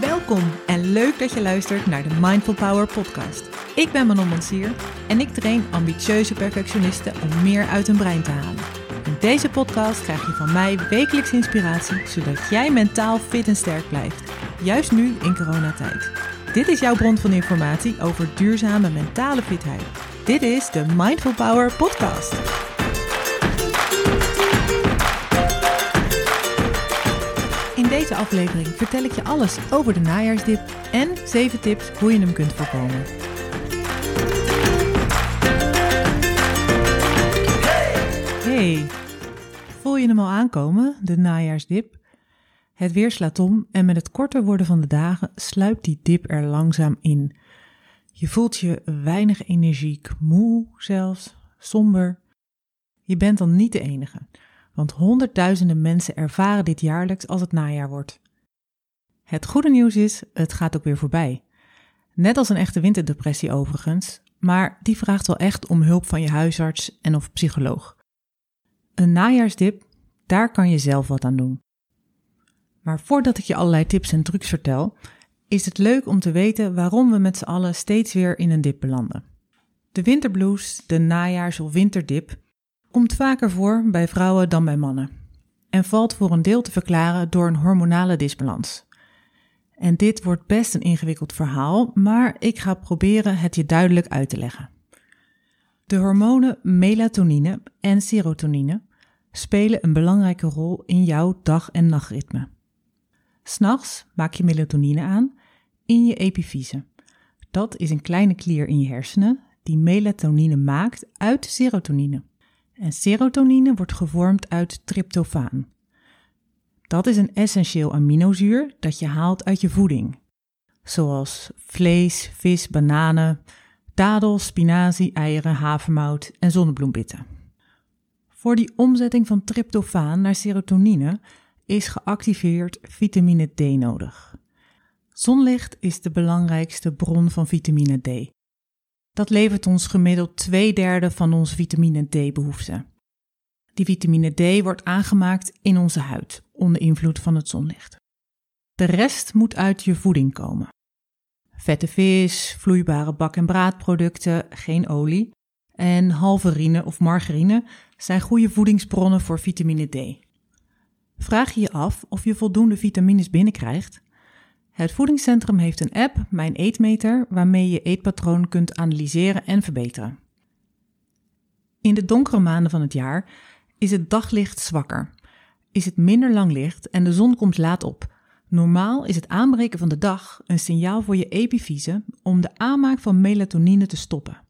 Welkom en leuk dat je luistert naar de Mindful Power podcast. Ik ben Manon Mansier en ik train ambitieuze perfectionisten om meer uit hun brein te halen. In deze podcast krijg je van mij wekelijks inspiratie, zodat jij mentaal fit en sterk blijft. Juist nu in coronatijd. Dit is jouw bron van informatie over duurzame mentale fitheid. Dit is de Mindful Power podcast. Deze aflevering vertel ik je alles over de najaarsdip en 7 tips hoe je hem kunt voorkomen. Hey, voel je hem al aankomen, de najaarsdip? Het weer slaat om en met het korter worden van de dagen sluipt die dip er langzaam in. Je voelt je weinig energiek, moe zelfs, somber. Je bent dan niet de enige, want honderdduizenden mensen ervaren dit jaarlijks als het najaar wordt. Het goede nieuws is, het gaat ook weer voorbij. Net als een echte winterdepressie overigens, maar die vraagt wel echt om hulp van je huisarts en of psycholoog. Een najaarsdip, daar kan je zelf wat aan doen. Maar voordat ik je allerlei tips en trucs vertel, is het leuk om te weten waarom we met z'n allen steeds weer in een dip belanden. De winterblues, de najaars- of winterdip, komt vaker voor bij vrouwen dan bij mannen en valt voor een deel te verklaren door een hormonale disbalans. En dit wordt best een ingewikkeld verhaal, maar ik ga proberen het je duidelijk uit te leggen. De hormonen melatonine en serotonine spelen een belangrijke rol in jouw dag- en nachtritme. S'nachts maak je melatonine aan in je epifyse. Dat is een kleine klier in je hersenen die melatonine maakt uit serotonine. En serotonine wordt gevormd uit tryptofaan. Dat is een essentieel aminozuur dat je haalt uit je voeding, zoals vlees, vis, bananen, dadels, spinazie, eieren, havermout en zonnebloembitten. Voor die omzetting van tryptofaan naar serotonine is geactiveerd vitamine D nodig. Zonlicht is de belangrijkste bron van vitamine D. Dat levert ons gemiddeld twee derde van onze vitamine D-behoefte. Die vitamine D wordt aangemaakt in onze huid onder invloed van het zonlicht. De rest moet uit je voeding komen. Vette vis, vloeibare bak- en braadproducten, geen olie en halverine of margarine zijn goede voedingsbronnen voor vitamine D. Vraag je je af of je voldoende vitamines binnenkrijgt? Het voedingscentrum heeft een app, Mijn Eetmeter, waarmee je eetpatroon kunt analyseren en verbeteren. In de donkere maanden van het jaar is het daglicht zwakker, is het minder lang licht en de zon komt laat op. Normaal is het aanbreken van de dag een signaal voor je epifyse om de aanmaak van melatonine te stoppen.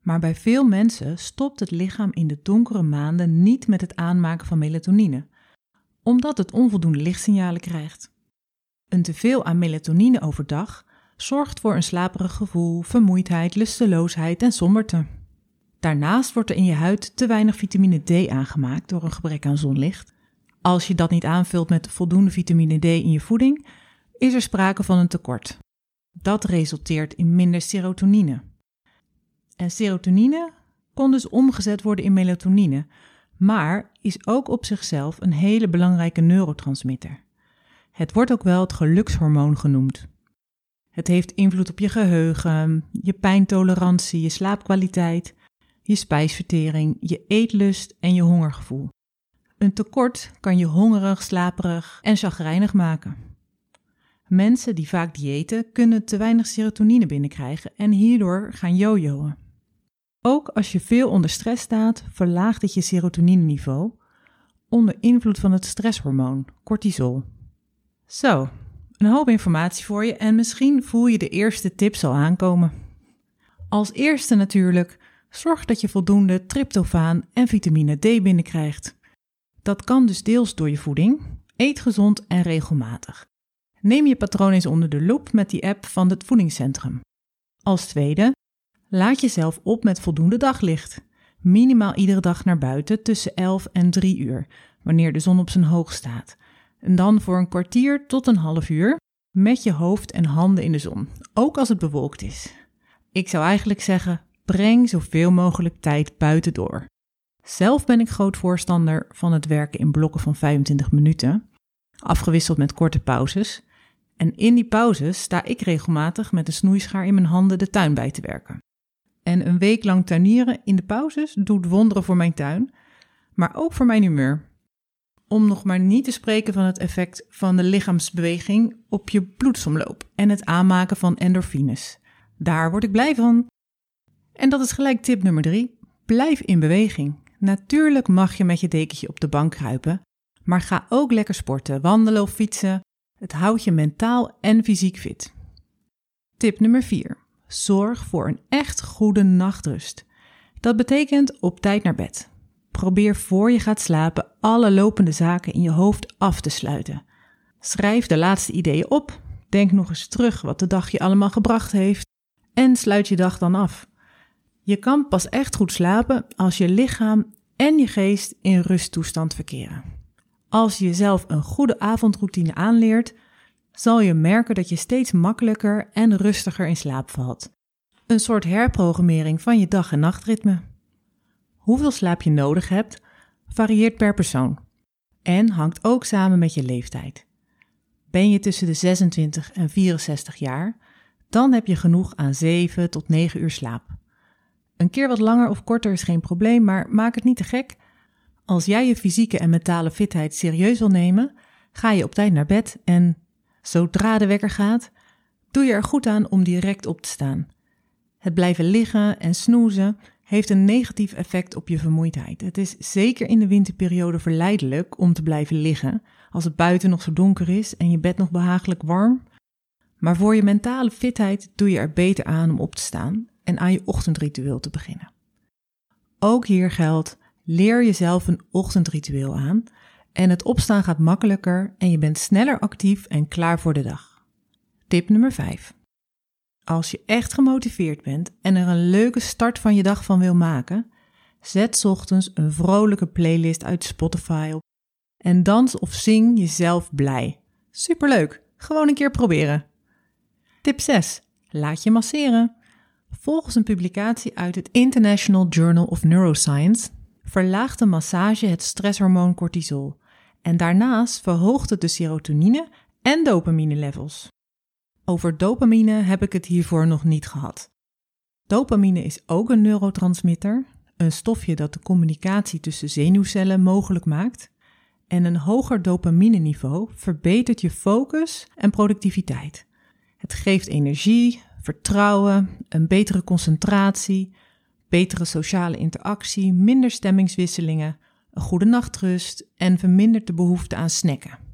Maar bij veel mensen stopt het lichaam in de donkere maanden niet met het aanmaken van melatonine, omdat het onvoldoende lichtsignalen krijgt. Een teveel aan melatonine overdag zorgt voor een slaperig gevoel, vermoeidheid, lusteloosheid en somberte. Daarnaast wordt er in je huid te weinig vitamine D aangemaakt door een gebrek aan zonlicht. Als je dat niet aanvult met voldoende vitamine D in je voeding, is er sprake van een tekort. Dat resulteert in minder serotonine. En serotonine kon dus omgezet worden in melatonine, maar is ook op zichzelf een hele belangrijke neurotransmitter. Het wordt ook wel het gelukshormoon genoemd. Het heeft invloed op je geheugen, je pijntolerantie, je slaapkwaliteit, je spijsvertering, je eetlust en je hongergevoel. Een tekort kan je hongerig, slaperig en chagrijnig maken. Mensen die vaak diëten kunnen te weinig serotonine binnenkrijgen en hierdoor gaan jojoen. Ook als je veel onder stress staat, verlaagt het je serotonineniveau onder invloed van het stresshormoon cortisol. Zo, een hoop informatie voor je en misschien voel je de eerste tips al aankomen. Als eerste natuurlijk, zorg dat je voldoende tryptofaan en vitamine D binnenkrijgt. Dat kan dus deels door je voeding. Eet gezond en regelmatig. Neem je patroon eens onder de loep met die app van het voedingscentrum. Als tweede, laat jezelf op met voldoende daglicht. Minimaal iedere dag naar buiten tussen 11 en 3 uur, wanneer de zon op zijn hoog staat. En dan voor een kwartier tot een half uur met je hoofd en handen in de zon, ook als het bewolkt is. Ik zou eigenlijk zeggen, breng zoveel mogelijk tijd buiten door. Zelf ben ik groot voorstander van het werken in blokken van 25 minuten, afgewisseld met korte pauzes. En in die pauzes sta ik regelmatig met een snoeischaar in mijn handen de tuin bij te werken. En een week lang tuinieren in de pauzes doet wonderen voor mijn tuin, maar ook voor mijn humeur. Om nog maar niet te spreken van het effect van de lichaamsbeweging op je bloedsomloop en het aanmaken van endorfines. Daar word ik blij van. En dat is gelijk tip nummer drie. Blijf in beweging. Natuurlijk mag je met je dekentje op de bank kruipen, maar ga ook lekker sporten, wandelen of fietsen. Het houdt je mentaal en fysiek fit. Tip nummer 4. Zorg voor een echt goede nachtrust. Dat betekent op tijd naar bed. Probeer voor je gaat slapen alle lopende zaken in je hoofd af te sluiten. Schrijf de laatste ideeën op, denk nog eens terug wat de dag je allemaal gebracht heeft en sluit je dag dan af. Je kan pas echt goed slapen als je lichaam en je geest in rusttoestand verkeren. Als je jezelf een goede avondroutine aanleert, zal je merken dat je steeds makkelijker en rustiger in slaap valt. Een soort herprogrammering van je dag- en nachtritme. Hoeveel slaap je nodig hebt, varieert per persoon en hangt ook samen met je leeftijd. Ben je tussen de 26 en 64 jaar, dan heb je genoeg aan 7 tot 9 uur slaap. Een keer wat langer of korter is geen probleem, maar maak het niet te gek. Als jij je fysieke en mentale fitheid serieus wil nemen, ga je op tijd naar bed en zodra de wekker gaat, doe je er goed aan om direct op te staan. Het blijven liggen en snoezen heeft een negatief effect op je vermoeidheid. Het is zeker in de winterperiode verleidelijk om te blijven liggen als het buiten nog zo donker is en je bed nog behagelijk warm. Maar voor je mentale fitheid doe je er beter aan om op te staan en aan je ochtendritueel te beginnen. Ook hier geldt: leer jezelf een ochtendritueel aan en het opstaan gaat makkelijker en je bent sneller actief en klaar voor de dag. Tip nummer 5. Als je echt gemotiveerd bent en er een leuke start van je dag van wil maken, zet ochtends een vrolijke playlist uit Spotify op en dans of zing jezelf blij. Superleuk, gewoon een keer proberen. Tip 6. Laat je masseren. Volgens een publicatie uit het International Journal of Neuroscience verlaagt de massage het stresshormoon cortisol en daarnaast verhoogt het de serotonine en dopamine levels. Over dopamine heb ik het hiervoor nog niet gehad. Dopamine is ook een neurotransmitter, een stofje dat de communicatie tussen zenuwcellen mogelijk maakt. En een hoger dopamineniveau verbetert je focus en productiviteit. Het geeft energie, vertrouwen, een betere concentratie, betere sociale interactie, minder stemmingswisselingen, een goede nachtrust en vermindert de behoefte aan snacken.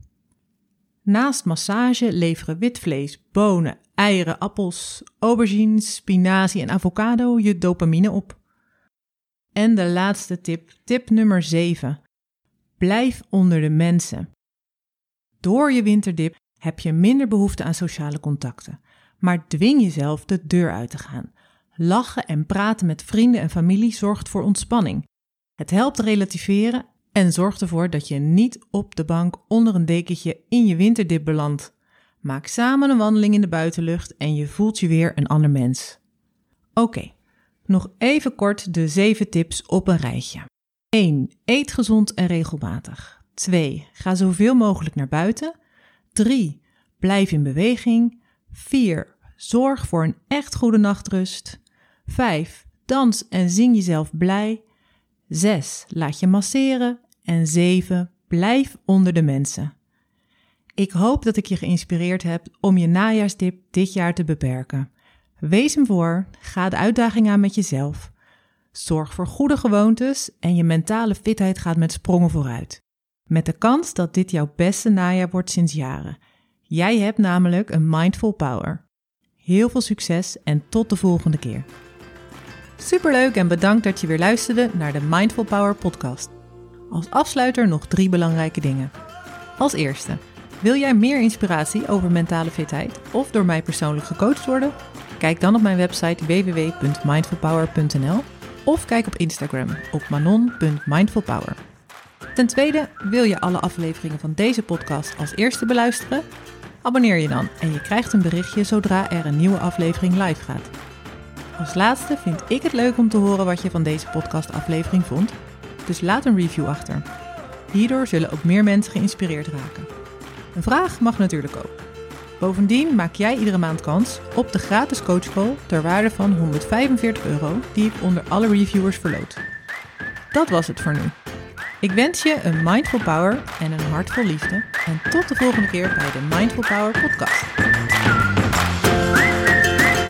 Naast massage leveren wit vlees, bonen, eieren, appels, aubergines, spinazie en avocado je dopamine op. En de laatste tip, tip nummer 7. Blijf onder de mensen. Door je winterdip heb je minder behoefte aan sociale contacten, maar dwing jezelf de deur uit te gaan. Lachen en praten met vrienden en familie zorgt voor ontspanning. Het helpt relativeren en zorg ervoor dat je niet op de bank onder een dekentje in je winterdip belandt. Maak samen een wandeling in de buitenlucht en je voelt je weer een ander mens. Oké, nog even kort de 7 tips op een rijtje. 1. Eet gezond en regelmatig. 2. Ga zoveel mogelijk naar buiten. 3. Blijf in beweging. 4. Zorg voor een echt goede nachtrust. 5. Dans en zing jezelf blij. 6. Laat je masseren. En 7. Blijf onder de mensen. Ik hoop dat ik je geïnspireerd heb om je najaarsdip dit jaar te beperken. Wees hem voor, ga de uitdaging aan met jezelf. Zorg voor goede gewoontes en je mentale fitheid gaat met sprongen vooruit. Met de kans dat dit jouw beste najaar wordt sinds jaren. Jij hebt namelijk een mindful power. Heel veel succes en tot de volgende keer. Superleuk en bedankt dat je weer luisterde naar de Mindful Power podcast. Als afsluiter nog drie belangrijke dingen. Als eerste, wil jij meer inspiratie over mentale fitheid of door mij persoonlijk gecoacht worden? Kijk dan op mijn website www.mindfulpower.nl of kijk op Instagram op manon.mindfulpower. Ten tweede, wil je alle afleveringen van deze podcast als eerste beluisteren? Abonneer je dan en je krijgt een berichtje zodra er een nieuwe aflevering live gaat. Als laatste vind ik het leuk om te horen wat je van deze podcastaflevering vond dus laat een review achter. Hierdoor zullen ook meer mensen geïnspireerd raken. Een vraag mag natuurlijk ook. Bovendien maak jij iedere maand kans op de gratis coachcall ter waarde van 145 euro die ik onder alle reviewers verloot. Dat was het voor nu. Ik wens je een mindful power en een hart vol liefde en tot de volgende keer bij de Mindful Power podcast.